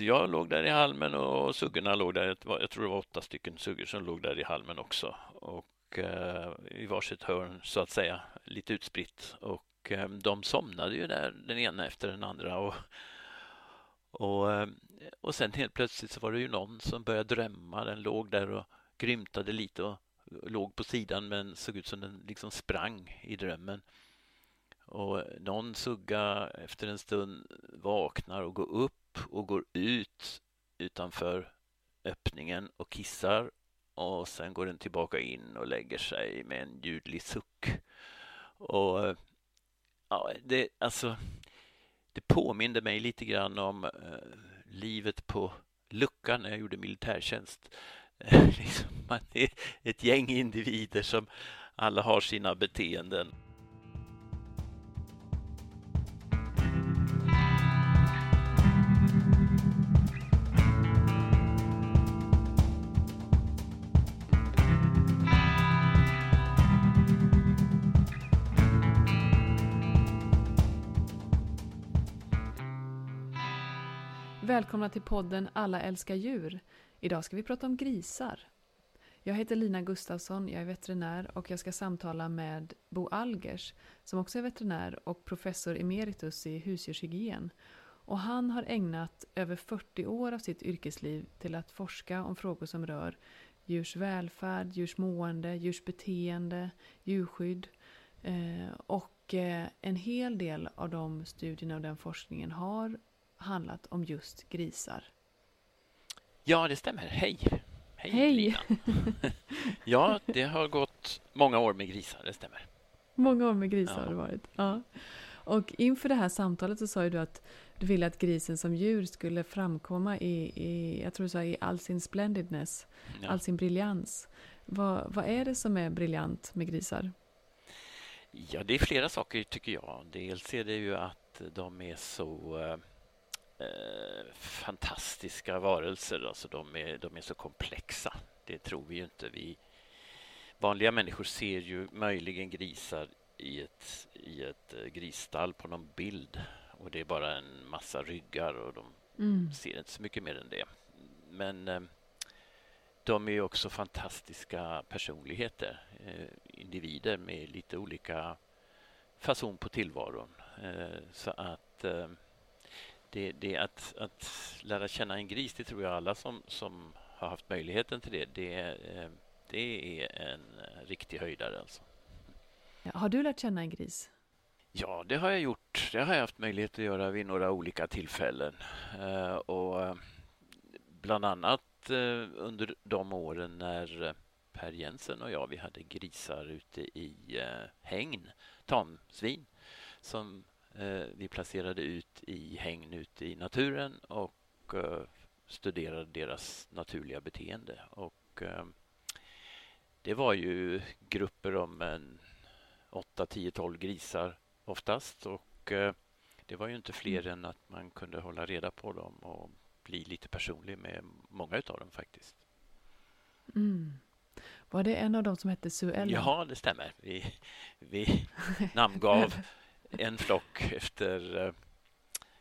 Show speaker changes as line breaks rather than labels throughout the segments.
jag låg där i halmen och suggorna låg där. Jag tror det var åtta stycken suggor som låg där i halmen också. Och eh, i varsitt hörn så att säga, lite utspritt. Och eh, de somnade ju där den ena efter den andra. Och, och, eh, och sen helt plötsligt så var det ju någon som började drömma. Den låg där och grymtade lite och låg på sidan men såg ut som den liksom sprang i drömmen. Och någon sugga efter en stund vaknar och går upp och går ut utanför öppningen och kissar och sen går den tillbaka in och lägger sig med en ljudlig suck. Och eh, ja, det, alltså, det påminde mig lite grann om eh, livet på luckan när jag gjorde militärtjänst. liksom, man är ett gäng individer som alla har sina beteenden.
Välkomna till podden Alla älskar djur. Idag ska vi prata om grisar. Jag heter Lina Gustafsson, jag är veterinär och jag ska samtala med Bo Algers som också är veterinär och professor emeritus i husdjurshygien. Och han har ägnat över 40 år av sitt yrkesliv till att forska om frågor som rör djurs välfärd, djurs mående, djurs beteende, djurskydd. Eh, och eh, en hel del av de studierna och den forskningen har handlat om just grisar.
Ja, det stämmer. Hej!
Hej! Hej.
ja, det har gått många år med grisar, det stämmer.
Många år med grisar ja. har det varit. Ja. Och inför det här samtalet så sa ju du att du ville att grisen som djur skulle framkomma i, i jag tror du sa i all sin splendidness, ja. all sin briljans. Vad, vad är det som är briljant med grisar?
Ja, det är flera saker tycker jag. Dels är det ju att de är så eh, fantastiska varelser. Alltså de, är, de är så komplexa. Det tror vi ju inte. Vi vanliga människor ser ju möjligen grisar i ett, i ett eh, grisstall på någon bild och det är bara en massa ryggar och de mm. ser inte så mycket mer än det. Men eh, de är också fantastiska personligheter, eh, individer med lite olika fason på tillvaron. Eh, så att det, det att, att lära känna en gris, det tror jag alla som, som har haft möjligheten till det, det, eh, det är en riktig höjdare. Alltså.
Har du lärt känna en gris?
Ja, det har jag gjort. Det har jag haft möjlighet att göra vid några olika tillfällen. Eh, och bland annat under de åren när Per Jensen och jag vi hade grisar ute i hägn, tamsvin, som Eh, vi placerade ut i hägn ute i naturen och eh, studerade deras naturliga beteende. Och eh, det var ju grupper om en 8, 10, 12 grisar oftast och det var ju inte fler mm. än att man kunde hålla reda på dem och bli lite personlig med många av dem faktiskt.
Mm. Var det en av dem som hette Sue Ellen?
Ja, det stämmer. Vi, vi namngav en flock efter eh,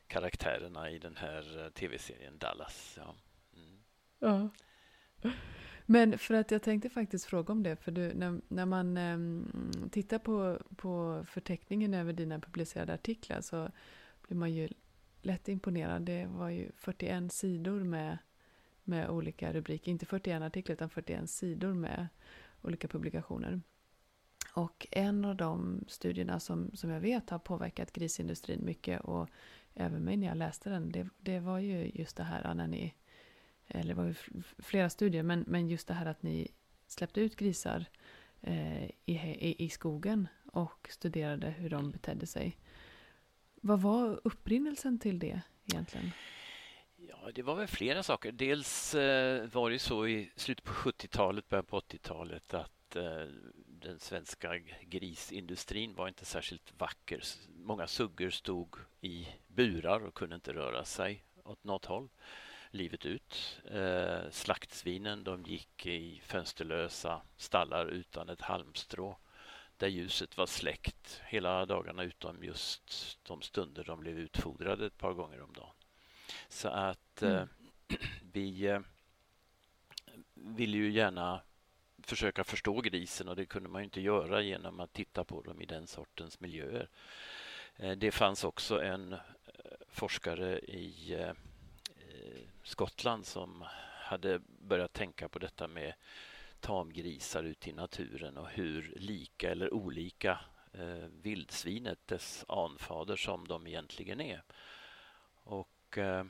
karaktärerna i den här eh, tv-serien Dallas. Ja. Mm.
ja. Men för att jag tänkte faktiskt fråga om det, för du, när, när man äm, tittar på, på förteckningen över dina publicerade artiklar så blir man ju lätt imponerad. Det var ju 41 sidor med, med olika rubriker, inte 41 artiklar utan 41 sidor med olika publikationer. Och en av de studierna som, som jag vet har påverkat grisindustrin mycket och även mig när jag läste den, det, det var ju just det här när ni, eller det var ju flera studier, men, men just det här att ni släppte ut grisar eh, i, i, i skogen och studerade hur de betedde sig. Vad var upprinnelsen till det egentligen?
Ja, det var väl flera saker. Dels eh, var det så i slutet på 70-talet, början på 80-talet att eh, den svenska grisindustrin var inte särskilt vacker. Många suggor stod i burar och kunde inte röra sig åt något håll livet ut. Eh, slaktsvinen de gick i fönsterlösa stallar utan ett halmstrå där ljuset var släckt hela dagarna utom just de stunder de blev utfodrade ett par gånger om dagen. Så att mm. vi ville ju gärna försöka förstå grisen och det kunde man inte göra genom att titta på dem i den sortens miljöer. Eh, det fanns också en eh, forskare i eh, Skottland som hade börjat tänka på detta med tamgrisar ute i naturen och hur lika eller olika eh, vildsvinet, dess anfader, som de egentligen är. Och eh,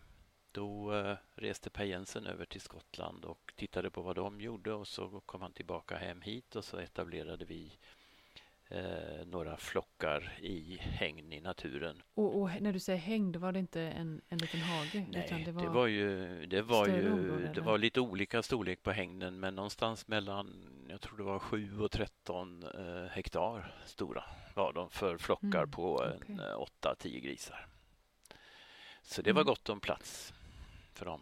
då eh, reste Per Jensen över till Skottland och tittade på vad de gjorde och så kom han tillbaka hem hit och så etablerade vi eh, några flockar i hägn i naturen.
Och, och, när du säger hägn, då var det inte en, en liten hage?
Nej, det, var det var ju, det var, ju, område, det var lite olika storlek på hägnen men någonstans mellan, jag tror det var 7 och 13 eh, hektar stora var de för flockar mm, på okay. 8-10 grisar. Så det var mm. gott om plats för dem.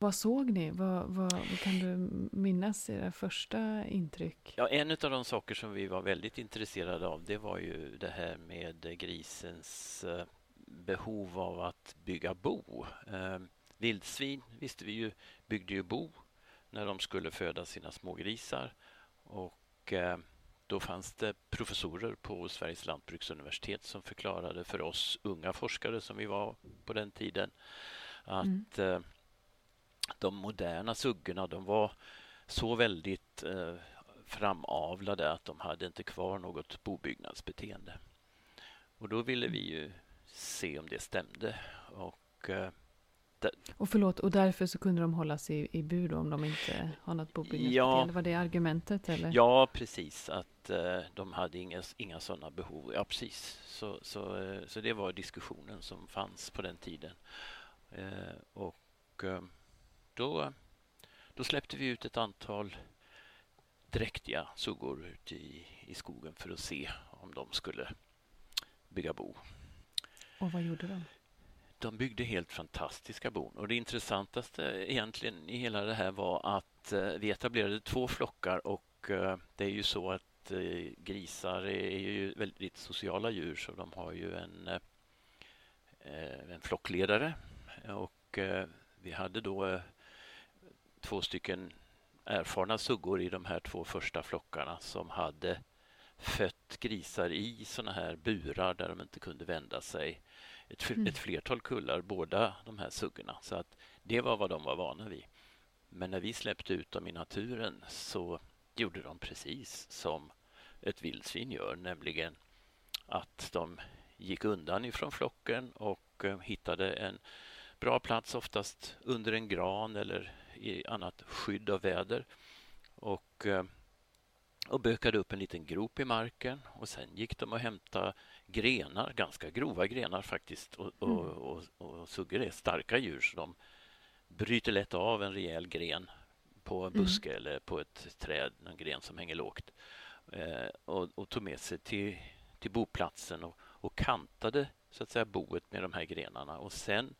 Vad såg ni? Vad, vad, vad, kan du minnas era första intryck?
Ja, en av de saker som vi var väldigt intresserade av det var ju det här med grisens eh, behov av att bygga bo. Eh, vildsvin visste vi ju byggde ju bo när de skulle föda sina smågrisar och eh, då fanns det professorer på Sveriges lantbruksuniversitet som förklarade för oss unga forskare som vi var på den tiden att mm de moderna suggorna de var så väldigt eh, framavlade att de hade inte kvar något bobyggnadsbeteende. Och då ville vi ju se om det stämde. Och, eh,
och förlåt, och därför så kunde de hållas i, i bur om de inte har något bobyggnadsbeteende? Ja, var det argumentet? Eller?
Ja, precis. Att eh, de hade inga, inga sådana behov. Ja, precis. Så, så, eh, så det var diskussionen som fanns på den tiden. Eh, och eh, då, då släppte vi ut ett antal dräktiga suggor ute i, i skogen för att se om de skulle bygga bo.
Och vad gjorde de?
De byggde helt fantastiska bon. Och det intressantaste egentligen i hela det här var att eh, vi etablerade två flockar och eh, det är ju så att eh, grisar är ju väldigt sociala djur. Så de har ju en, en flockledare. Och vi hade då två stycken erfarna suggor i de här två första flockarna som hade fött grisar i såna här burar där de inte kunde vända sig. Ett, mm. ett flertal kullar, båda de här suggorna. Så att det var vad de var vana vid. Men när vi släppte ut dem i naturen så gjorde de precis som ett vildsvin gör, nämligen att de gick undan ifrån flocken och eh, hittade en bra plats, oftast under en gran eller i annat skydd av väder. Och, eh, och bökade upp en liten grop i marken och sen gick de och hämtade grenar, ganska grova grenar faktiskt. Och, och, mm. och, och suggor är starka djur så de bryter lätt av en rejäl gren på en mm. buske mm. eller på ett träd, en gren som hänger lågt. Eh, och, och, tog med sig till, till boplatsen och, och kantade så att säga boet med de här grenarna och sen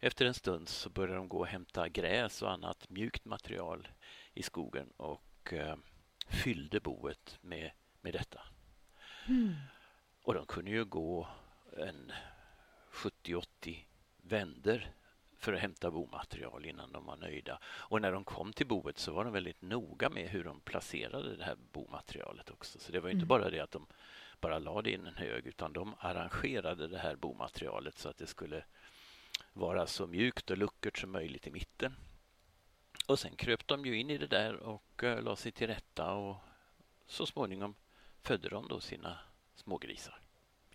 efter en stund så började de gå och hämta gräs och annat mjukt material i skogen och eh, fyllde boet med, med detta. Mm. Och de kunde ju gå en 70-80 vänder för att hämta bomaterial innan de var nöjda. Och när de kom till boet så var de väldigt noga med hur de placerade det här bomaterialet också. Så det var inte mm. bara det att de bara lade in en hög utan de arrangerade det här bomaterialet så att det skulle vara så mjukt och luckert som möjligt i mitten. Och sen kröp de ju in i det där och uh, la sig till rätta och så småningom födde de då sina smågrisar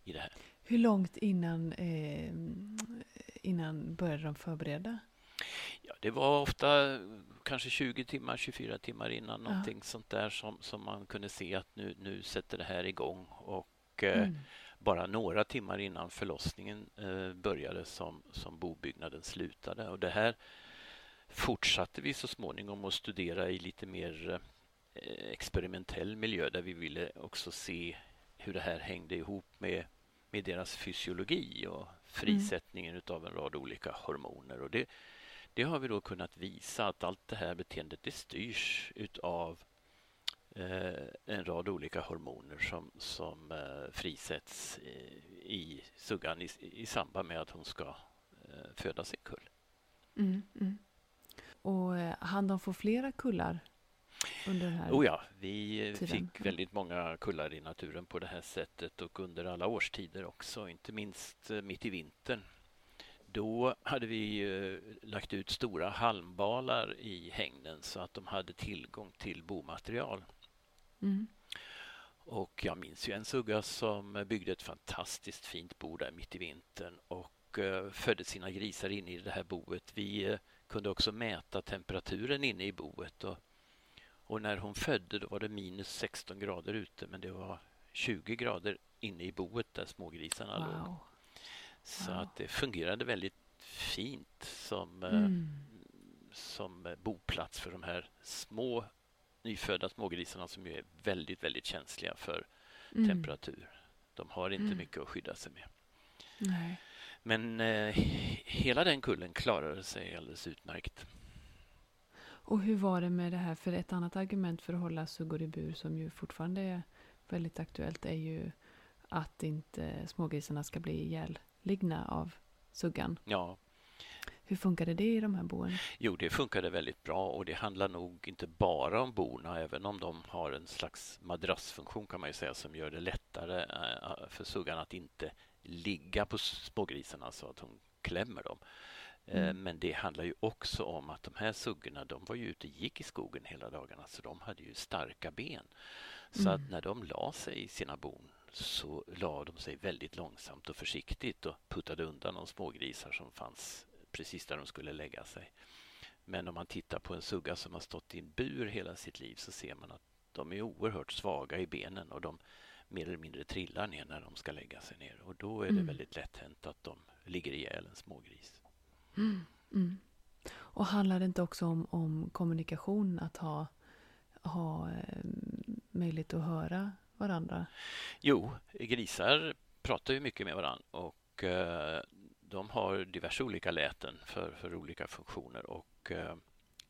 i det här.
Hur långt innan, eh, innan började de förbereda?
Ja, det var ofta kanske 20 timmar, 24 timmar innan ja. någonting sånt där som, som man kunde se att nu, nu sätter det här igång. Och eh, mm bara några timmar innan förlossningen eh, började som, som bobyggnaden slutade. Och det här fortsatte vi så småningom att studera i lite mer eh, experimentell miljö där vi ville också se hur det här hängde ihop med, med deras fysiologi och frisättningen mm. av en rad olika hormoner. Och det, det har vi då kunnat visa att allt det här beteendet det styrs utav Eh, en rad olika hormoner som, som eh, frisätts i suggan i, i samband med att hon ska eh, föda sin kull.
Mm, mm. Och eh, hann de få flera kullar under den här
Oh ja, vi
tiden?
fick väldigt många kullar i naturen på det här sättet och under alla årstider också, inte minst eh, mitt i vintern. Då hade vi eh, lagt ut stora halmbalar i hängnen så att de hade tillgång till bomaterial.
Mm.
Och jag minns ju en sugga som byggde ett fantastiskt fint bo där mitt i vintern och eh, födde sina grisar inne i det här boet. Vi kunde också mäta temperaturen inne i boet och, och när hon födde då var det minus 16 grader ute men det var 20 grader inne i boet där smågrisarna låg.
Wow.
Så
Wow.
att det fungerade väldigt fint som, eh,
Mm.
som eh, boplats för de här små nyfödda smågrisarna som ju är väldigt, väldigt känsliga för
Mm.
temperatur. De har inte
Mm.
mycket att skydda sig med.
Nej.
Men eh, hela den kullen klarade sig alldeles utmärkt.
Och hur var det med det här? För ett annat argument för att hålla suggor i bur som ju fortfarande är väldigt aktuellt är ju att inte smågrisarna ska bli ihjälligna av suggan.
Ja,
Hur funkade det i de här boen?
jo, det funkade väldigt bra och det handlar nog inte bara om borna, även om de har en slags madrassfunktion kan man ju säga som gör det lättare eh, för suggan att inte ligga på smågrisarna så att hon klämmer dem. Eh,
Mm.
Men det handlar ju också om att de här suggorna, de var ju ute och gick i skogen hela dagarna så de hade ju starka ben. Så
Mm.
att när de la sig i sina bon så la de sig väldigt långsamt och försiktigt och puttade undan de smågrisar som fanns precis där de skulle lägga sig. Men om man tittar på en sugga som har stått i en bur hela sitt liv så ser man att de är oerhört svaga i benen och de mer eller mindre trillar ner när de ska lägga sig ner och då är det
Mm.
väldigt lätt hänt att de ligger ihjäl en smågris.
Mm. Och handlar det inte också om, om kommunikation? Att ha, ha eh, möjlighet att höra varandra?
Jo, grisar pratar ju mycket med varandra och eh, de har diverse olika läten för, för olika funktioner och eh,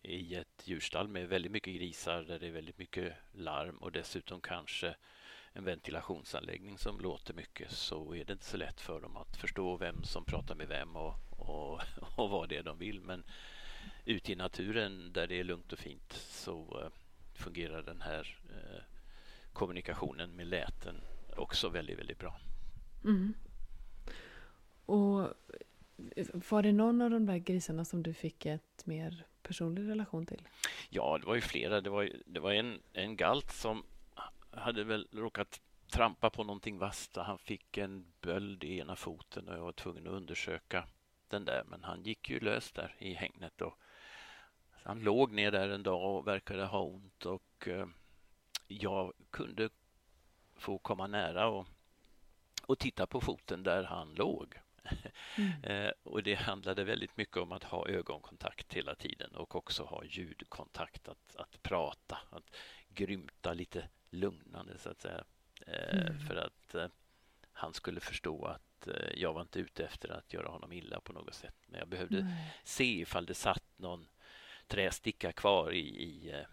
i ett djurstall med väldigt mycket grisar där det är väldigt mycket larm och dessutom kanske en ventilationsanläggning som låter mycket så är det inte så lätt för dem att förstå vem som pratar med vem och, och, och vad det de vill. Men ute i naturen där det är lugnt och fint så eh, fungerar den här eh, kommunikationen med läten också väldigt, väldigt bra.
Mm. Och var det någon av de där grisarna som du fick ett mer personlig relation till?
Ja, det var ju flera. Det var, det var en, en galt som hade väl råkat trampa på någonting vasst. Han fick en böld i ena foten och jag var tvungen att undersöka den där. Men han gick ju lös där i hängnet. Och han låg ner där en dag och verkade ha ont och eh, jag kunde få komma nära och, och titta på foten där han låg.
Mm.
Eh, och det handlade väldigt mycket om att ha ögonkontakt hela tiden och också ha ljudkontakt, att, att prata, att grymta lite lugnande så att säga. Eh,
Mm.
För att han skulle förstå att eh, jag var inte ute efter att göra honom illa på något sätt. Men jag behövde
Nej.
se ifall det satt någon trästicka kvar i, i, eh,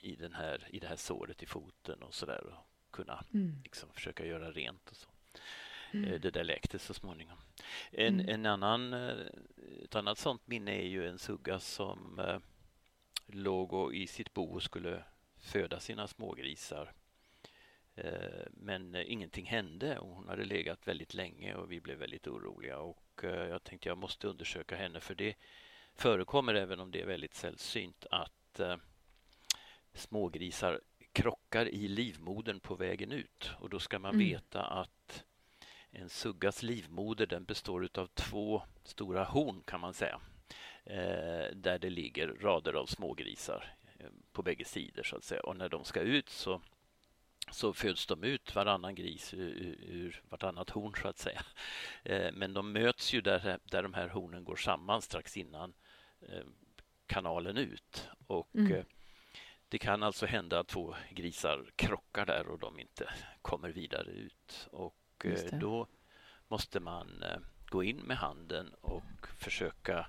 i, den här, i det här såret i foten och sådär och kunna
Mm.
liksom försöka göra rent och så.
Mm.
Eh, Det där läkte så småningom. En,
Mm.
en annan, ett annat sånt minne är ju en sugga som låg och i sitt bo och skulle föda sina smågrisar. Eh, men eh, ingenting hände och hon hade legat väldigt länge och vi blev väldigt oroliga och eh, jag tänkte jag måste undersöka henne för det förekommer även om det är väldigt sällsynt att smågrisar krockar i livmodern på vägen ut och då ska man
Mm.
veta att en suggas livmoder den består av två stora horn kan man säga. Där det ligger rader av smågrisar på bägge sidor så att säga. Och när de ska ut så, så föds de ut varannan gris ur, ur, vartannat horn så att säga. Eh, men de möts ju där, där de här hornen går samman strax innan eh, kanalen ut. Och
Mm.
eh, det kan alltså hända att två grisar krockar där och de inte kommer vidare ut. Och då måste man gå in med handen och försöka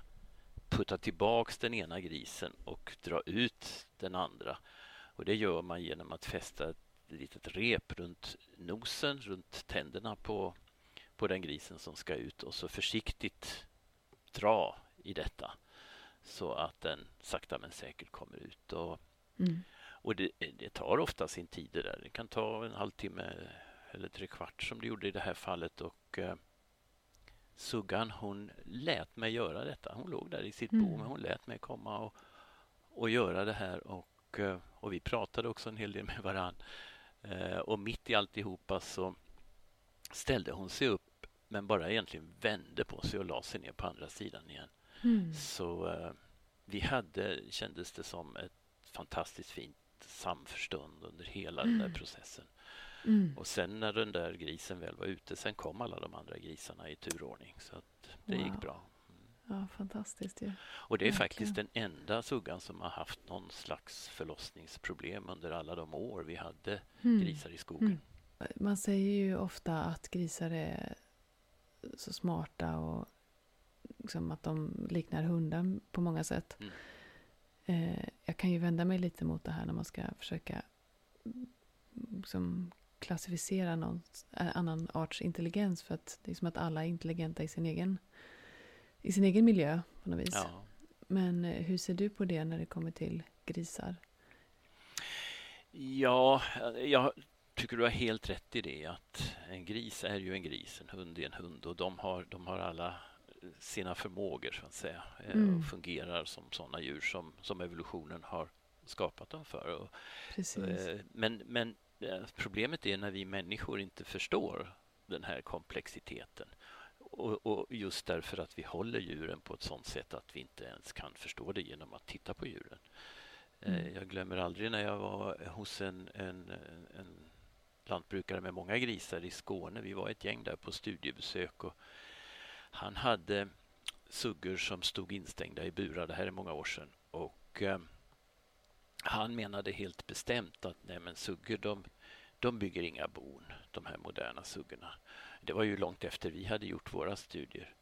putta tillbaks den ena grisen och dra ut den andra. Och det gör man genom att fästa ett litet rep runt nosen, runt tänderna på, på den grisen som ska ut och så försiktigt dra i detta så att den sakta men säkert kommer ut. Och, mm. och det, det, tar ofta sin tid det där. Det kan ta en halvtimme eller tre kvart som det gjorde i det här fallet. Och eh, Suggan hon lät mig göra detta. Hon låg där i sitt mm. bo men hon lät mig komma och, och göra det här. Och, eh, och vi pratade också en hel del med varann. Eh, och mitt i alltihopa så ställde hon sig upp men bara egentligen vände på sig och la sig ner på andra sidan igen. Mm. Så eh, vi hade, kändes det som, ett fantastiskt fint samförstånd under hela mm. den där mm. processen. Mm. Och sen när den där grisen väl var ute, sen kom alla de andra grisarna i turordning. Så det wow. gick bra.
Ja, fantastiskt ju.
Och det är Verkligen. faktiskt den enda suggan som har haft någon slags förlossningsproblem under alla de år vi hade mm. grisar i skogen.
Mm. Man säger ju ofta att grisar är så smarta och liksom att de liknar hundar på många sätt. Mm. Eh, jag kan ju vända mig lite mot det här när man ska försöka liksom, klassificera någon eh, annan arts intelligens. För att det är som att alla är intelligenta i sin egen, i sin egen miljö på något vis. Ja. Men eh, hur ser du på det när det kommer till grisar?
Ja, jag tycker du har helt rätt i det att en gris är ju en gris, en hund är en hund och de har, de har alla sina förmågor så att säga eh, mm. och fungerar som sådana djur som, som evolutionen har skapat dem för. Och, eh, men, men eh, problemet är när vi människor inte förstår den här komplexiteten. Och, och, just därför att vi håller djuren på ett sådant sätt att vi inte ens kan förstå det genom att titta på djuren. Mm. Jag glömmer aldrig när jag var hos en, en, en lantbrukare med många grisar i Skåne. Vi var ett gäng där på studiebesök och han hade suggor som stod instängda i burar. Det här är många år sedan. Och eh, han menade helt bestämt att nej men suggor de, de bygger inga bon, de här moderna suggorna. Det var ju långt efter vi hade gjort våra studier.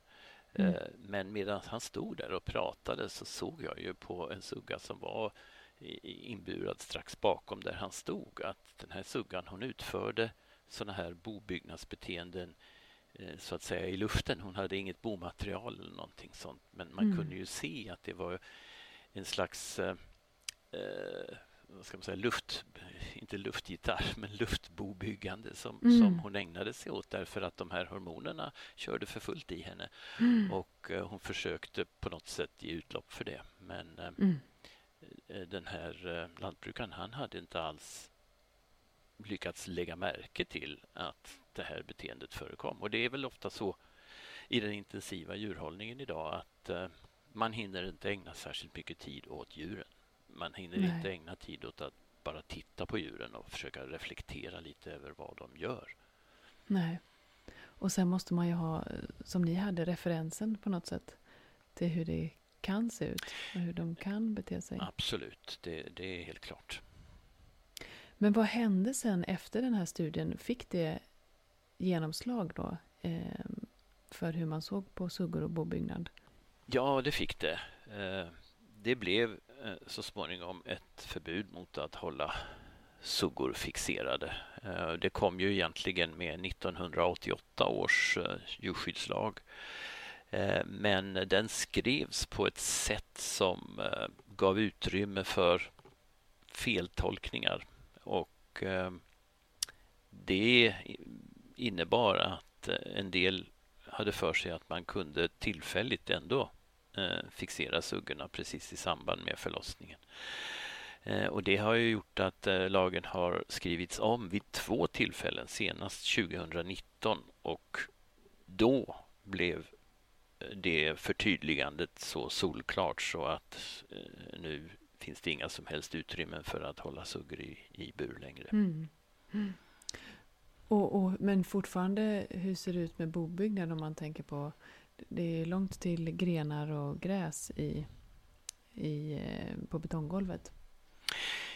Mm. Eh, men medan han stod där och pratade så såg jag ju på en sugga som var inburad strax bakom där han stod att den här suggan hon utförde sådana här bobyggnadsbeteenden Eh, så att säga i luften. Hon hade inget bomaterial eller någonting sånt. Men man mm. kunde ju se att det var en slags eh, eh, vad ska man säga, luft, inte luftgitarr, men luftbobyggande som, mm. som hon ägnade sig åt därför att de här hormonerna körde för fullt i henne. Mm. Och eh, hon försökte på något sätt ge utlopp för det. Men eh, mm. den här lantbrukaren, han hade inte alls lyckats lägga märke till att det här beteendet förekom. Och det är väl ofta så i den intensiva djurhållningen idag att eh, man hinner inte ägna särskilt mycket tid åt djuren. Man hinner Nej. inte ägna tid åt att bara titta på djuren och försöka reflektera lite över vad de gör.
Nej. Och sen måste man ju ha, som ni hade, referensen på något sätt till hur det kan se ut och hur de kan bete sig.
Absolut, det, det är helt klart.
Men vad hände sen efter den här studien? Fick det genomslag då eh, för hur man såg på suggor och bobyggnad?
Ja, det fick det. Eh, det blev Eh, så småningom ett förbud mot att hålla suggor fixerade. Eh, det kom ju egentligen med 1988 års eh, djurskyddslag. Men den skrevs på ett sätt som gav utrymme för feltolkningar och det innebar att en del hade för sig att man kunde tillfälligt ändå Eh, fixera suggorna precis i samband med förlossningen. Eh, och det har ju gjort att eh, lagen har skrivits om vid två tillfällen, senast 2019 och då blev det förtydligandet så solklart så att nu finns det inga som helst utrymmen för att hålla suggor i, i bur längre. Mm. Mm.
Och, och, men fortfarande, hur ser det ut med bobyggnad om man tänker på det är långt till grenar och gräs i, i, eh, på betonggolvet?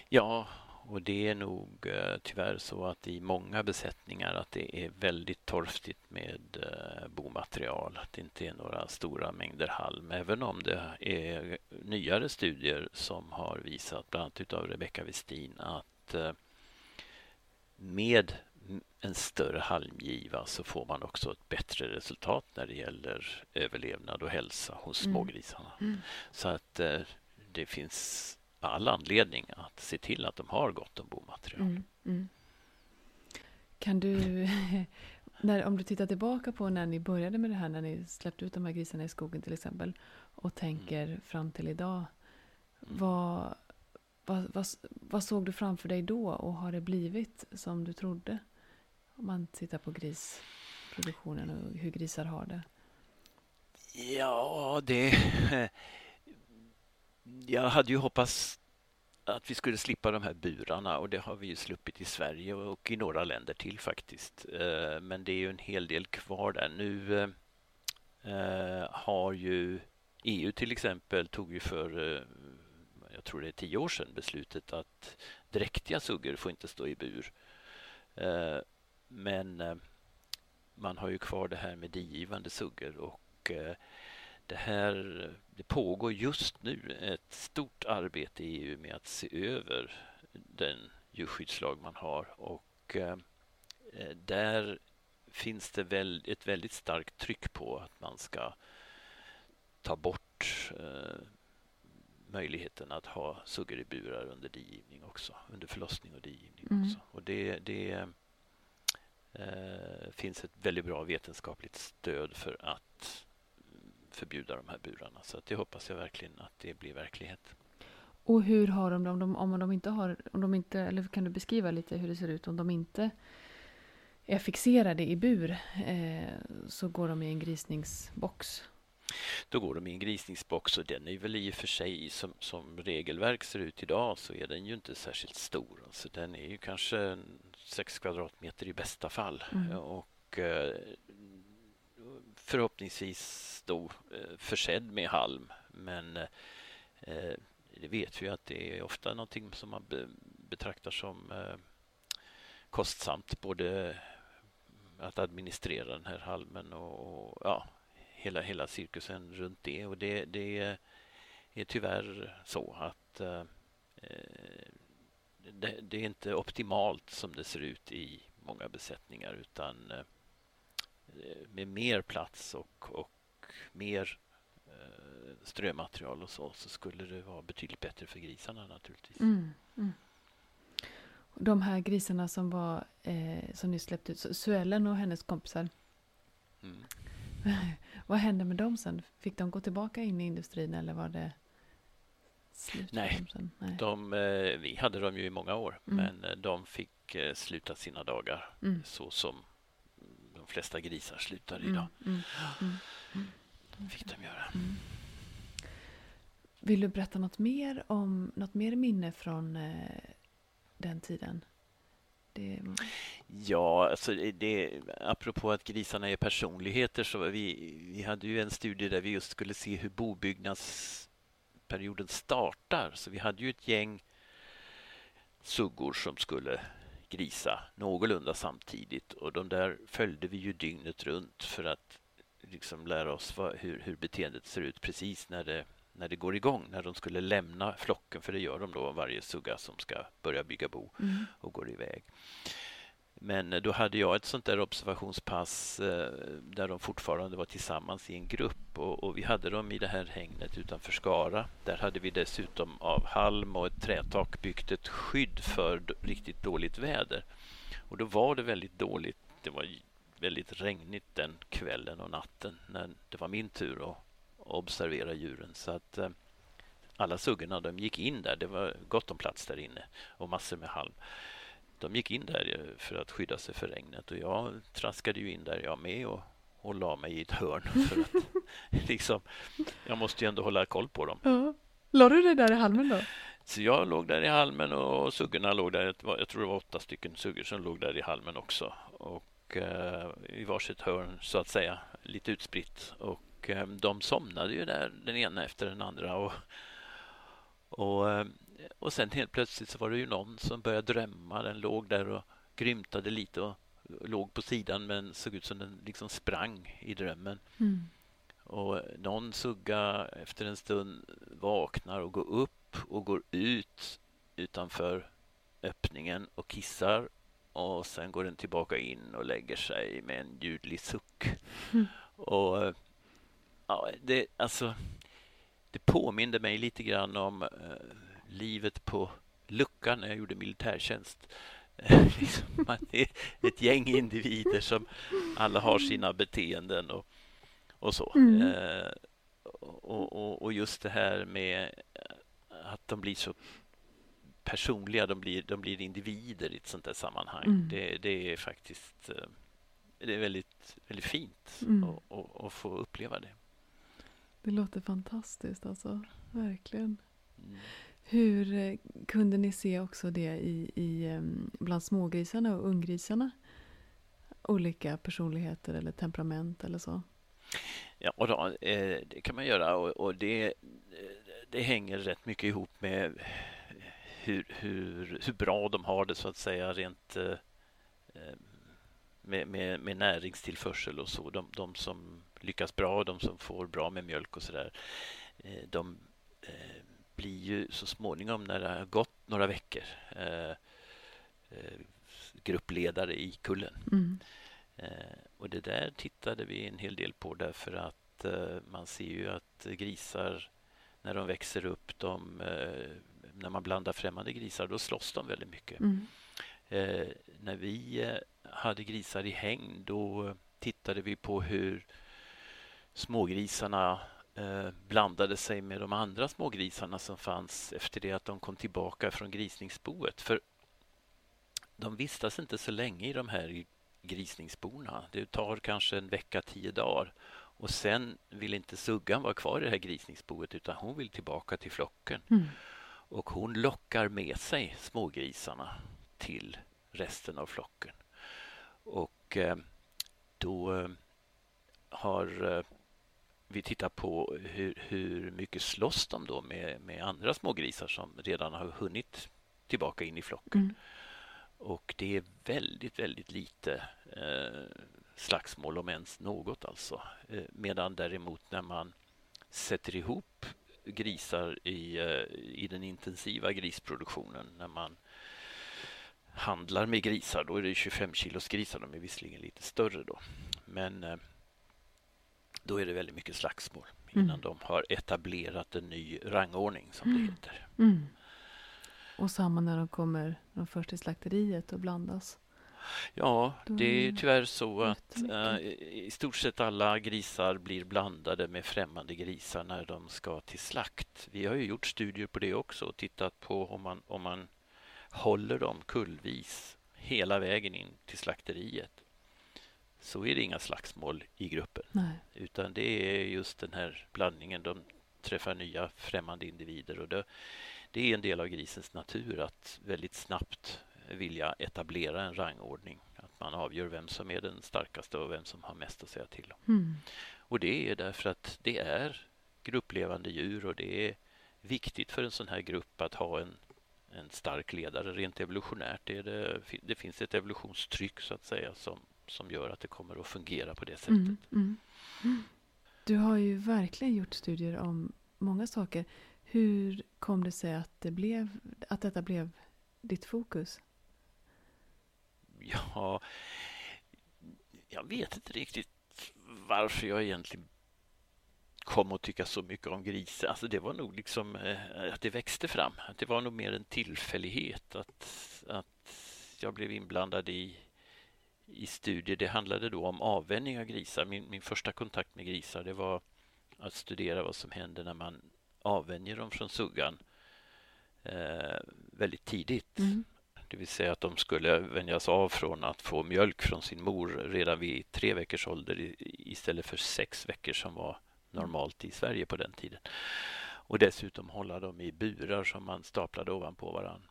Ja, och det är nog eh, tyvärr så att i många besättningar att det är väldigt torftigt med eh, bomaterial. Att det inte är några stora mängder halm. Även om det är nyare studier som har visat, bland annat utav Rebecka Westin, att med en större halmgiva så får man också ett bättre resultat när det gäller överlevnad och hälsa hos mm. smågrisarna. Mm. Så att eh, det finns all anledning att se till att de har gott om bomaterial. Mm. Mm.
Kan du, när, om du tittar tillbaka på när ni började med det här, när ni släppte ut de här grisarna i skogen till exempel och tänker mm. fram till idag. Mm. Vad, vad, vad, vad, såg du framför dig då och har det blivit som du trodde? Om man tittar på grisproduktionen och hur grisar har det.
Ja, det... Jag hade ju hoppats att vi skulle slippa de här burarna och det har vi ju sluppit i Sverige och i några länder till faktiskt. Eh, men det är ju en hel del kvar där. Nu eh, har ju EU till exempel tog ju för, eh, jag tror det är tio år sedan, beslutet att dräktiga suggor får inte stå i bur. Men man har ju kvar det här med digivande suggor och det här det pågår just nu ett stort arbete i EU med att se över den djurskyddslag man har och eh, där finns det väl ett väldigt starkt tryck på att man ska ta bort eh, möjligheten att ha suggor i burar under digivning också, under förlossning och digivning mm. också. Och det, det eh, finns ett väldigt bra vetenskapligt stöd för att förbjuda de här burarna. Så det hoppas jag verkligen att det blir verklighet.
Och hur har de det om de, om de inte har, om de inte, eller kan du beskriva lite hur det ser ut om de inte är fixerade i bur eh, så går de i en grisningsbox?
Då går de i en grisningsbox och den är väl i och för sig som, som regelverk ser ut idag så är den ju inte särskilt stor. Alltså den är ju kanske 6 kvadratmeter i bästa fall. Mm. Och eh, förhoppningsvis då eh, försedd med halm. Men eh, det vet vi att det är ofta någonting som man betraktar som kostsamt. Både att administrera den här halmen och ja, hela, hela cirkusen runt det. Och det, det är tyvärr så att det, det, är inte optimalt som det ser ut i många besättningar utan med mer plats och, och mer eh, strömaterial och så, så skulle det vara betydligt bättre för grisarna naturligtvis. Mm, mm.
De här grisarna som var eh, som ni släppte ut, Suellen och hennes kompisar. Mm. Vad hände med dem sen? Fick de gå tillbaka in i industrin eller var det
slut? Nej, Nej. de eh, vi hade dem ju i många år mm. men eh, de fick eh, sluta sina dagar mm. så som de flesta grisar slutar mm, idag. Mm, fick de göra. Mm.
Vill du berätta något mer om något mer minne från den tiden?
Det... Mm. Ja, alltså det, apropå att grisarna är personligheter så vi, vi hade ju en studie där vi just skulle se hur bobyggnadsperioden startar. Så vi hade ju ett gäng suggor som skulle grisa någorlunda samtidigt och de där följde vi ju dygnet runt för att liksom lära oss vad, hur, hur beteendet ser ut precis när det, när det går igång, när de skulle lämna flocken, för det gör de då varje sugga som ska börja bygga bo mm. och går iväg. Men eh, då hade jag ett sånt där observationspass eh, där de fortfarande var tillsammans i en grupp och, och, vi hade dem i det här hängnet utanför Skara. Där hade vi dessutom av halm och ett trätak byggt ett skydd för riktigt dåligt väder. Och då var det väldigt dåligt. Det var väldigt regnigt den kvällen och natten när det var min tur att observera djuren. Så att eh, alla suggorna de gick in där. Det var gott om plats där inne och massor med halm. De gick in där eh, för att skydda sig för regnet och jag traskade ju in där jag med och, och la mig i ett hörn. För att, liksom, jag måste ju ändå hålla koll på dem. Ja.
La du dig där i halmen då?
Så jag låg där i halmen och suggorna låg där. Jag tror det var åtta stycken suggor som låg där i halmen också. Och och eh, i varsitt hörn så att säga, lite utspritt. Och eh, de somnade ju där den ena efter den andra. Och, och, eh, och sen helt plötsligt så var det ju någon som började drömma. Den låg där och grymtade lite och låg på sidan men såg ut som den liksom sprang i drömmen. Mm. Och någon sugga efter en stund vaknar och går upp och går ut utanför öppningen och kissar och sen går den tillbaka in och lägger sig med en ljudlig suck. Och ja, det, alltså, det påminde mig lite grann om eh, livet på luckan när jag gjorde militärtjänst. liksom, man är ett gäng individer som alla har sina beteenden och, och så.
Mm.
Eh, och, och, och, just det här med att de blir så personliga, de blir, de blir individer i ett sånt här sammanhang.
Mm.
Det, det, är faktiskt eh, det är väldigt, väldigt fint
Mm.
att, att, att få uppleva det.
Det låter fantastiskt alltså. Verkligen.
Mm.
Hur eh, kunde ni se också det i, i, em, bland smågrisarna och unggrisarna? Olika personligheter eller temperament eller så?
Ja, och då, eh, det kan man göra och, det, det hänger rätt mycket ihop med hur, hur, hur bra de har det så att säga rent eh, eh, med, med, med näringstillförsel och så. De, de som lyckas bra, de som får bra med mjölk och så där, eh, de eh, blir ju så småningom när det har gått några veckor eh, gruppledare i kullen.
Mm.
Och det där tittade vi en hel del på därför att man ser ju att grisar när de växer upp, de, när man blandar främmande grisar, då slåss de väldigt mycket.
Mm.
Eh, när vi hade grisar i häng, då tittade vi på hur smågrisarna eh, blandade sig med de andra smågrisarna som fanns efter det att de kom tillbaka från grisningsboet. För de vistas inte så länge i de här grisningsborna. Det tar kanske en vecka, tio dagar. Och sen vill inte Suggan vara kvar i det här grisningsboet utan hon vill tillbaka till flocken.
Mm.
Och hon lockar med sig smågrisarna till resten av flocken. Och eh, då eh, har vi tittat på hur, hur mycket slåss de då med, med andra smågrisar som redan har hunnit tillbaka in i flocken.
Mm.
Och det är väldigt, väldigt lite eh, slagsmål om ens något alltså. Eh, medan däremot när man sätter ihop grisar i, eh, i den intensiva grisproduktionen när man handlar med grisar, då är det 25 kilos grisar. De är visserligen lite större då. Men eh, då är det väldigt mycket slagsmål innan
Mm.
de har etablerat en ny rangordning som det
Mm.
heter.
Mm. Och samma när de kommer de först till slakteriet och blandas.
Ja, det är
är
tyvärr så att i i stort sett alla grisar blir blandade med främmande grisar när de ska till slakt. Vi har ju gjort studier på det också och tittat på om man, om man håller dem kullvis hela vägen in till slakteriet så är det inga slagsmål i gruppen
Nej.
utan det är just den här blandningen. De träffar nya främmande individer och det, det är en del av grisens natur att väldigt snabbt vilja etablera en rangordning. Att man avgör vem som är den starkaste och vem som har mest att säga till om.
Mm.
Och det är därför att det är grupplevande djur och det är viktigt för en sån här grupp att ha en, en stark ledare. Rent evolutionärt är det, det finns ett evolutionstryck så att säga som, som gör att det kommer att fungera på det sättet.
Mm. Mm. Du har ju verkligen gjort studier om många saker. Hur kom det sig att, det blev, att detta blev ditt fokus?
Ja, jag vet inte riktigt varför jag egentligen kom att tycka så mycket om grisar. Alltså det var nog liksom eh, att det växte fram. Det var nog mer en tillfällighet att, att jag blev inblandad i, i studier. Det handlade då om avvänjning av grisar. Min, min första kontakt med grisar det var att studera vad som händer när man avvänjer dem från suggan eh, väldigt tidigt.
Mm.
Det vill säga att de skulle vänjas av från att få mjölk från sin mor redan vid tre veckors ålder istället för sex veckor som var normalt i Sverige på den tiden. Och dessutom hålla dem i burar som man staplade ovanpå varann.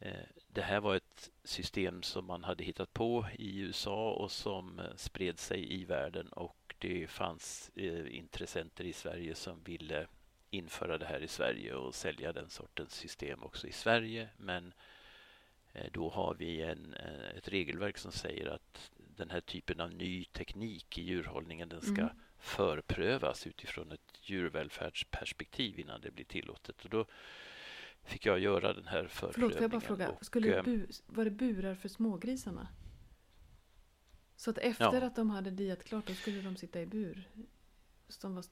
Eh, Det här var ett system som man hade hittat på i USA och som eh, spred sig i världen och det fanns eh, intressenter i Sverige som ville införa det här i Sverige och sälja den sortens system också i Sverige. Men Då har vi en, ett regelverk som säger att den här typen av ny teknik i djurhållningen den ska
Mm.
förprövas utifrån ett djurvälfärdsperspektiv innan det blir tillåtet. Och då fick jag göra den här förprövningen.
Förlåt, får jag bara fråga.
Och,
Skulle
eh,
bu, var det burar för smågrisarna? Så att efter
Ja.
att de hade diat klart, då skulle de sitta i bur? Var,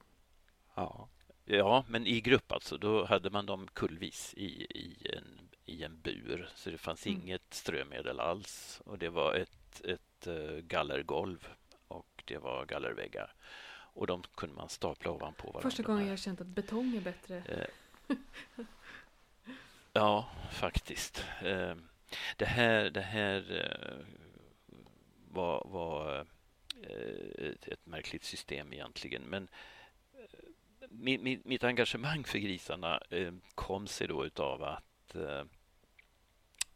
Ja. ja, men i grupp alltså. Då hade man dem kullvis i, i, en, i en bur. Så det fanns
Mm.
inget strömedel alls. Och det var ett, ett eh, gallergolv och det var gallerväggar. Och de kunde man stapla ovanpå varandra.
första gången jag har känt att betong är bättre.
Eh, Ja, faktiskt. Eh, Det här, det här eh, var, var eh, ett, ett märkligt system egentligen. Men eh, mi- mi- mitt engagemang för grisarna kom sig då utav att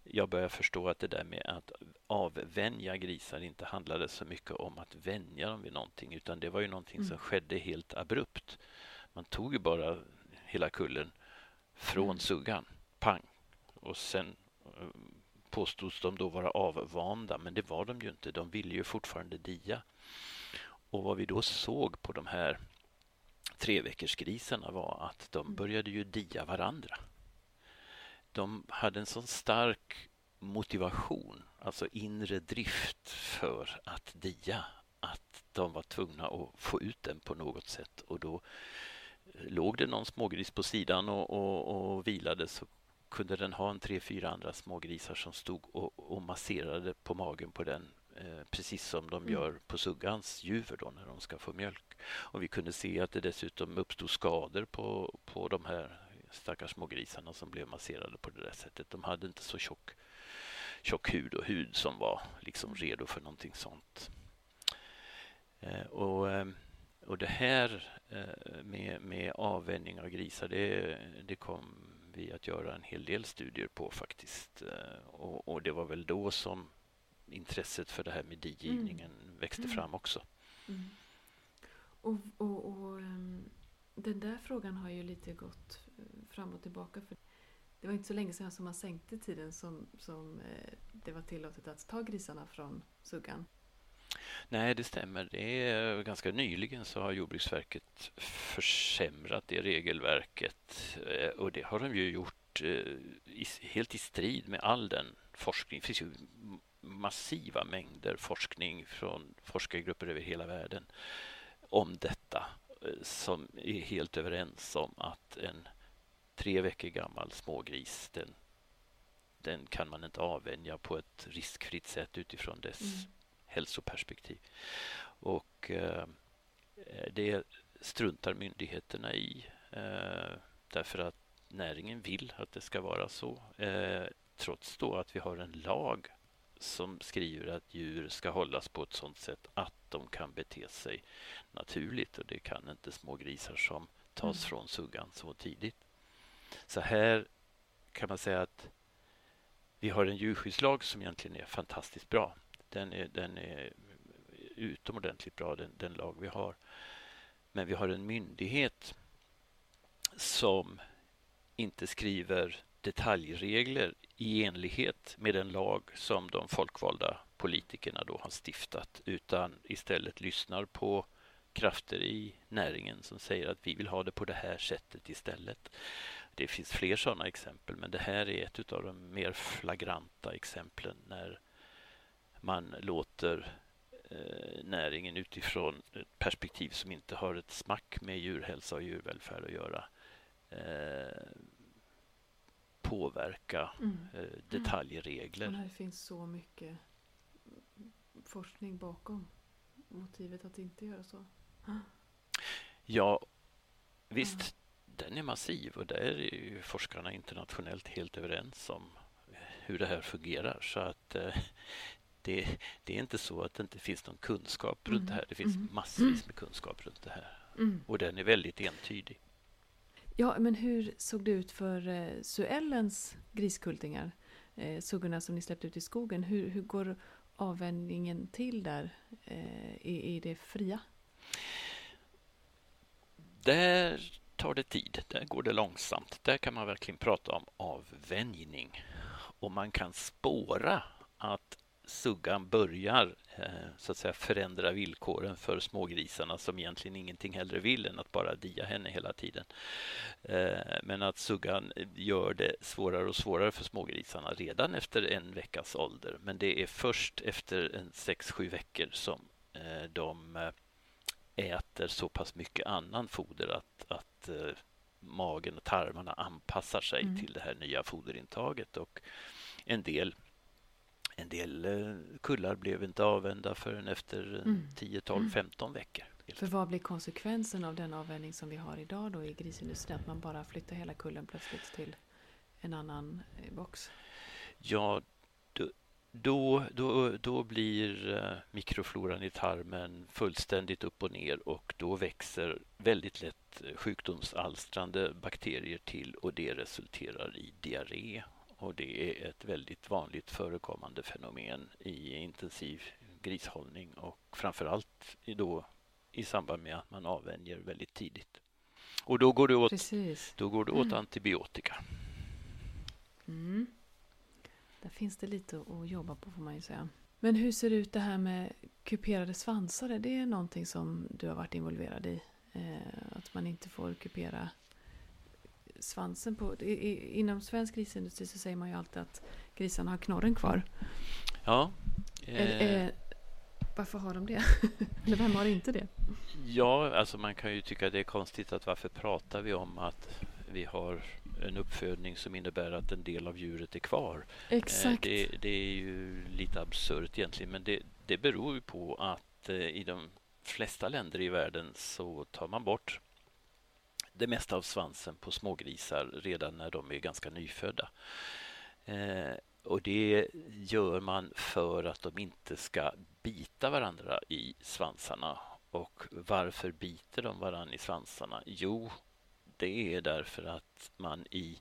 jag började förstå att det där med att avvänja grisar inte handlade så mycket om att vänja dem vid någonting utan det var ju någonting som
Mm.
skedde helt abrupt. Man tog ju bara hela kullen från
Mm.
suggan, pang. Och sen eh, påstods de då vara avvanda, men det var de ju inte. De ville ju fortfarande dia. Och vad vi då såg på de här treveckorsgrisarna var att de
Mm.
började ju dia varandra. De hade en sån stark motivation, alltså inre drift för att dia, att de var tvungna att få ut den på något sätt. Och då låg det någon smågris på sidan och, och, och vilade så kunde den ha en tre, fyra andra smågrisar som stod och, och masserade på magen på den eh, precis som de
Mm.
gör på suggans juver då när de ska få mjölk. Och vi kunde se att det dessutom uppstod skador på, på de här stackars smågrisarna som blev masserade på det där sättet. De hade inte så tjock, tjock hud och hud som var liksom redo för någonting sånt. Eh, och, eh, och det här med, med avvänjning av grisar, det, det kom vi att göra en hel del studier på faktiskt. Eh, Och, och det var väl då som intresset för det här med digivningen växte
Mm.
fram också.
Mm. Och, och, och ehm, den där frågan har ju lite gått eh, fram och tillbaka. För det var inte så länge sedan som man sänkte tiden som, som eh, det var tillåtet att ta grisarna från suggan.
Nej, det stämmer. Det är ganska nyligen så har Jordbruksverket försämrat det regelverket eh, och det har de ju gjort eh, i, helt i strid med all den forskning. Det finns ju massiva mängder forskning från forskargrupper över hela världen om detta eh, som är helt överens om att en tre veckor gammal smågris den, den kan man inte avvänja på ett riskfritt sätt utifrån dess
Mm
hälsoperspektiv. Och eh, det struntar myndigheterna i eh, därför att näringen vill att det ska vara så. Eh, trots då att vi har en lag som skriver att djur ska hållas på ett sådant sätt att de kan bete sig naturligt och det kan inte små grisar som tas
Mm.
från suggan så tidigt. Så här kan man säga att vi har en djurskyddslag som egentligen är fantastiskt bra. Den är, den är utomordentligt bra, den, den lag vi har. Men vi har en myndighet som inte skriver detaljregler i enlighet med den lag som de folkvalda politikerna då har stiftat utan istället lyssnar på krafter i näringen som säger att vi vill ha det på det här sättet istället. Det finns fler sådana exempel men det här är ett av de mer flagranta exemplen när man låter eh, näringen utifrån ett perspektiv som inte har ett smack med djurhälsa och djurvälfärd att göra eh, påverka
Mm.
eh,
Och
detaljregler.
det finns så mycket forskning bakom motivet att inte göra så.
Ja, visst, den är massiv och där är ju forskarna internationellt helt överens om hur det här fungerar. Så att eh, det, det är inte så att det inte finns någon kunskap runt
Mm.
det här. Det finns
Mm.
massvis med kunskap runt det här
Mm.
och den är väldigt entydig.
Ja, men hur såg det ut för eh, Suellens griskultingar? Eh, suggorna som ni släppte ut i skogen. Hur, hur går avvänjningen till där eh, i, i det fria?
Där tar det tid, där går det långsamt. Där kan man verkligen prata om avvänjning. Och man kan spåra att suggan börjar så att säga förändra villkoren för smågrisarna som egentligen ingenting hellre vill än att bara dia henne hela tiden. Men att suggan gör det svårare och svårare för smågrisarna redan efter en veckas ålder. Men det är först efter en sex, sju veckor som de äter så pass mycket annan foder att, att magen och tarmarna anpassar sig mm. till det här nya foderintaget. Och en del, en del eh, kullar blev inte avvända förrän efter mm. 10, 12, 15 veckor.
För vad blir konsekvensen av den avvändning som vi har idag då i grisindustrin? Att man bara flyttar hela kullen plötsligt till en annan eh, box?
Ja, då, då, då blir eh, mikrofloran i tarmen fullständigt upp och ner och då växer väldigt lätt sjukdomsalstrande bakterier till och det resulterar i diarré. Och det är ett väldigt vanligt förekommande fenomen i intensiv grishållning och framförallt då i samband med att man avvänjer väldigt tidigt. Och då går det åt, då går det åt mm. antibiotika.
Mm. Där finns det lite att jobba på får man ju säga. Men hur ser det ut det här med kuperade svansar? Är det någonting som du har varit involverad i? Eh, att man inte får kupera svansen på... I, inom svensk grisindustri så säger man ju alltid att grisarna har knorren kvar.
Ja.
Eh, är, varför har de det? Eller vem har inte det?
Ja, alltså man kan ju tycka det är konstigt att varför pratar vi om att vi har en uppfödning som innebär att en del av djuret är kvar.
Eh, Exakt.
Det, det är ju lite absurt egentligen men det, det beror ju på att eh, i de flesta länder i världen så tar man bort det mesta av svansen på smågrisar redan när de är ganska nyfödda. Eh, och det gör man för att de inte ska bita varandra i svansarna. Och varför biter de varandra i svansarna? Jo, det är därför att man i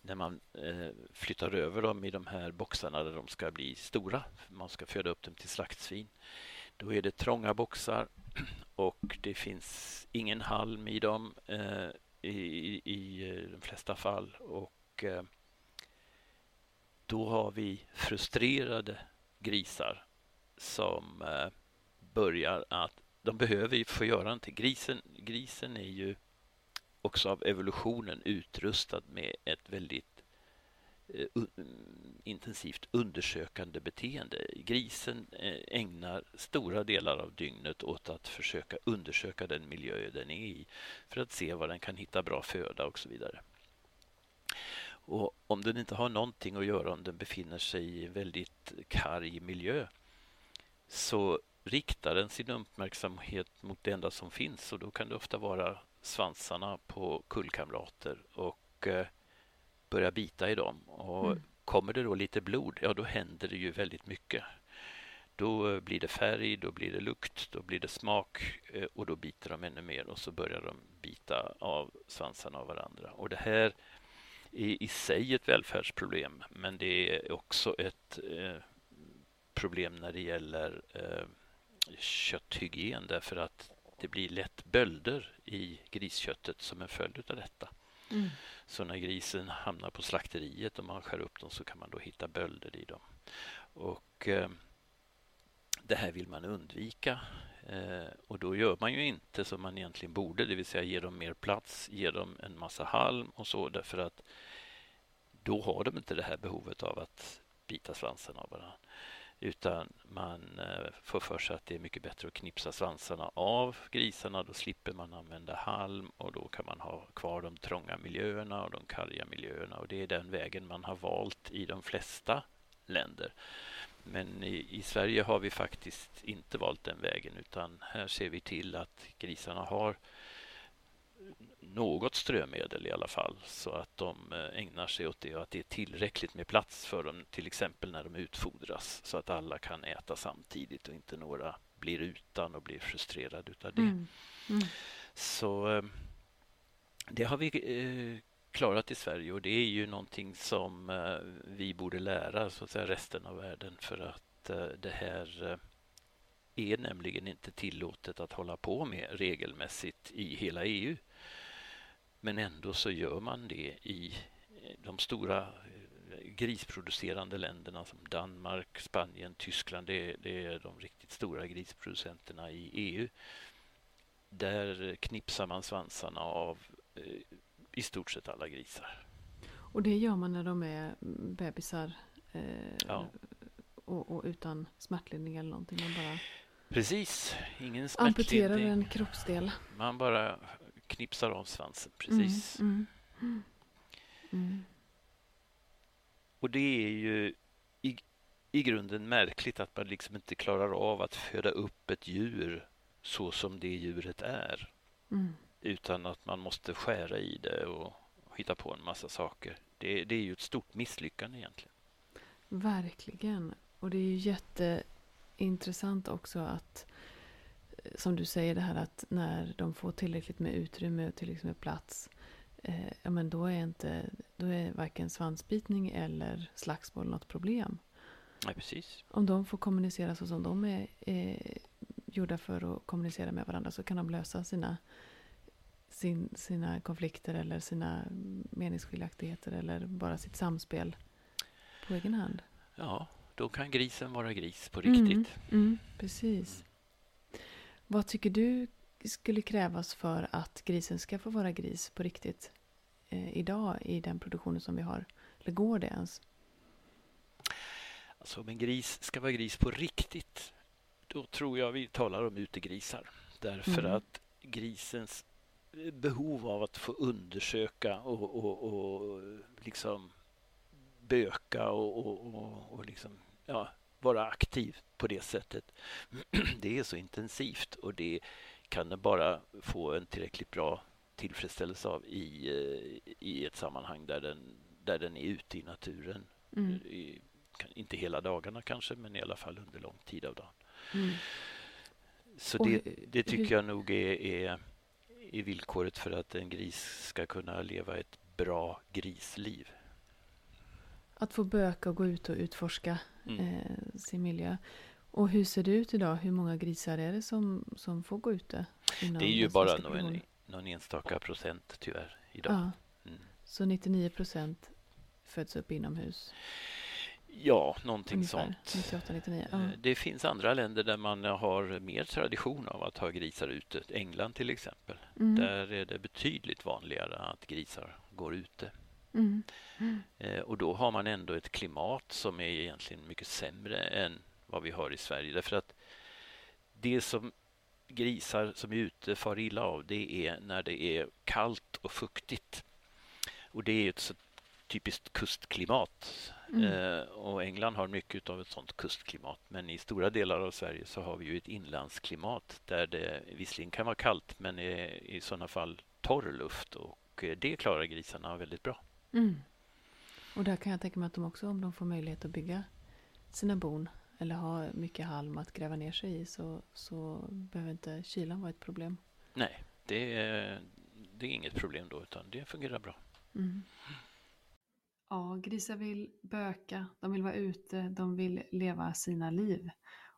när man eh, flyttar över dem i de här boxarna där de ska bli stora, man ska föda upp dem till slaktsvin. Då är det trånga boxar och det finns ingen halm i dem eh, i, i, eh, de flesta fall. Och eh, då har vi frustrerade grisar som eh, börjar att de behöver få göra någonting. Grisen, grisen är ju också av evolutionen utrustad med ett väldigt Eh, intensivt undersökande beteende. Grisen eh, ägnar stora delar av dygnet åt att försöka undersöka den miljö den är i för att se var den kan hitta bra föda och så vidare. Och om den inte har någonting att göra om den befinner sig i en väldigt karg miljö så riktar den sin uppmärksamhet mot det enda som finns och då kan det ofta vara svansarna på kullkamrater och eh, eh, börja bita i dem. Och mm. Kommer det då lite blod, ja då händer det ju väldigt mycket. Då eh, blir det färg, då blir det lukt, då blir det smak eh, och då biter de ännu mer och så börjar de bita av svansarna av varandra. Och det här är i sig ett välfärdsproblem men det är också ett eh, problem när det gäller eh, kötthygien därför att det blir lätt bölder i grisköttet som en följd av detta. Mm. Så när grisen hamnar på slakteriet och man skär upp dem så kan man då hitta bölder i dem. Och eh, Det här vill man undvika eh, och då gör man ju inte som man egentligen borde, det vill säga ge dem mer plats, ge dem en massa halm och så därför att då har de inte det här behovet av att bita svansen av varandra. Utan man eh, får för sig att det är mycket bättre att knipsa svansarna av grisarna. Då slipper man använda halm och då kan man ha kvar de trånga miljöerna och de karga miljöerna. Och det är den vägen man har valt i de flesta länder. Men i, i, Sverige har vi faktiskt inte valt den vägen utan här ser vi till att grisarna har något strömedel i alla fall så att de eh, ägnar sig åt det och att det är tillräckligt med plats för dem till exempel när de utfodras så att alla kan äta samtidigt och inte några blir utan och blir frustrerade utav det. Mm. Mm. Så eh, det har vi eh, klarat i Sverige och det är ju någonting som vi borde lära så att säga, resten av världen för att det här är nämligen inte tillåtet att hålla på med regelmässigt i hela EU. Men ändå så gör man det i de stora grisproducerande länderna som Danmark, Spanien, Tyskland, det, det är de riktigt stora grisproducenterna i EU. Där knipsar man svansarna av eh, i stort sett alla grisar.
Och det gör man när de är bebisar eh,
Ja.
och, och utan smärtlindring eller någonting? Man bara
Precis, ingen
amputerar
smärtlindring.
en kroppsdel?
Man bara knipsar av svansen, precis.
Mm, mm, mm.
Och det är ju i, i grunden märkligt att man liksom inte klarar av att föda upp ett djur så som det djuret är.
Mm.
Utan att man måste skära i det och hitta på en massa saker. Det, det är ju ett stort misslyckande egentligen.
Verkligen. Och det är ju jätteintressant också att, som du säger det här att när de får tillräckligt med utrymme och tillräckligt med plats, eh, ja men då är inte, då är varken svansbitning eller slagsmål något problem.
Nej, precis.
Om de får kommunicera så som de är eh, gjorda för att kommunicera med varandra så kan de lösa sina, sin, sina konflikter eller sina meningsskiljaktigheter eller bara sitt samspel på egen hand.
Ja, då kan grisen vara gris på riktigt.
Mm, mm, precis. Vad tycker du skulle krävas för att grisen ska få vara gris på riktigt eh, idag i den produktionen som vi har? Eller går det ens?
Alltså om en gris ska vara gris på riktigt, då tror jag vi talar om utegrisar. Därför
Mm.
att grisens behov av att få undersöka och, och, och liksom böka och, och, och, och liksom, ja, vara aktiv på det sättet. Det är så intensivt och det kan den bara få en tillräckligt bra tillfredsställelse av i, eh, i ett sammanhang där den, där den är ute i naturen.
Mm.
I, inte hela dagarna kanske, men i alla fall under lång tid av dagen.
Mm.
Så det, det tycker jag nog är, är, är villkoret för att en gris ska kunna leva ett bra grisliv.
Att få böka och gå ut och utforska
Mm.
eh, sin miljö. Och hur ser det ut idag? Hur många grisar är det som, som får gå ute?
Det är ju bara någon, någon enstaka procent tyvärr idag.
Ja,
Mm.
så 99 procent föds upp inomhus.
Ja, någonting
Ungefär.
sånt.
98-99. Ja.
Eh, Det finns andra länder där man har mer tradition av att ha grisar ute. England till exempel.
Mm.
Där är det betydligt vanligare att grisar går ute.
Mm.
Eh, Och då har man ändå ett klimat som är egentligen mycket sämre än vad vi har i Sverige. Därför att det som grisar som är ute far illa av det är när det är kallt och fuktigt. Och det är ett så typiskt kustklimat.
Mm.
Eh, och England har mycket av ett sånt kustklimat. Men i stora delar av Sverige så har vi ju ett inlandsklimat där det visserligen kan vara kallt men är i sådana fall torr luft och eh, det klarar grisarna väldigt bra.
Mm. Och där kan jag tänka mig att de också, om de får möjlighet att bygga sina bon eller ha mycket halm att gräva ner sig i så, så behöver inte kylan vara ett problem.
Nej, det är, det är inget problem då utan det fungerar bra.
Mm. Ja, grisar vill böka, de vill vara ute, de vill leva sina liv.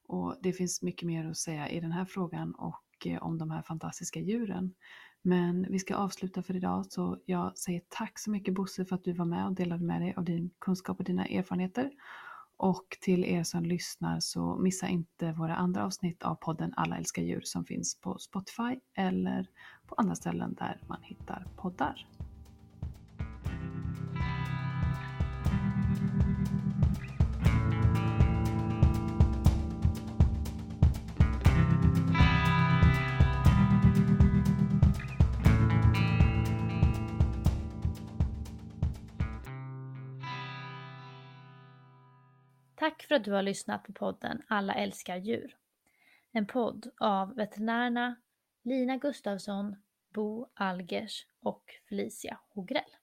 Och det finns mycket mer att säga i den här frågan och eh, om de här fantastiska djuren. Men vi ska avsluta för idag så jag säger tack så mycket Bosse för att du var med och delade med dig av din kunskap och dina erfarenheter. Och till er som lyssnar så missa inte våra andra avsnitt av podden Alla älskar djur som finns på Spotify eller på andra ställen där man hittar poddar.
För att du har lyssnat på podden Alla älskar djur. En podd av veterinärerna Lina Gustavsson, Bo Algers och Felicia Hogrell.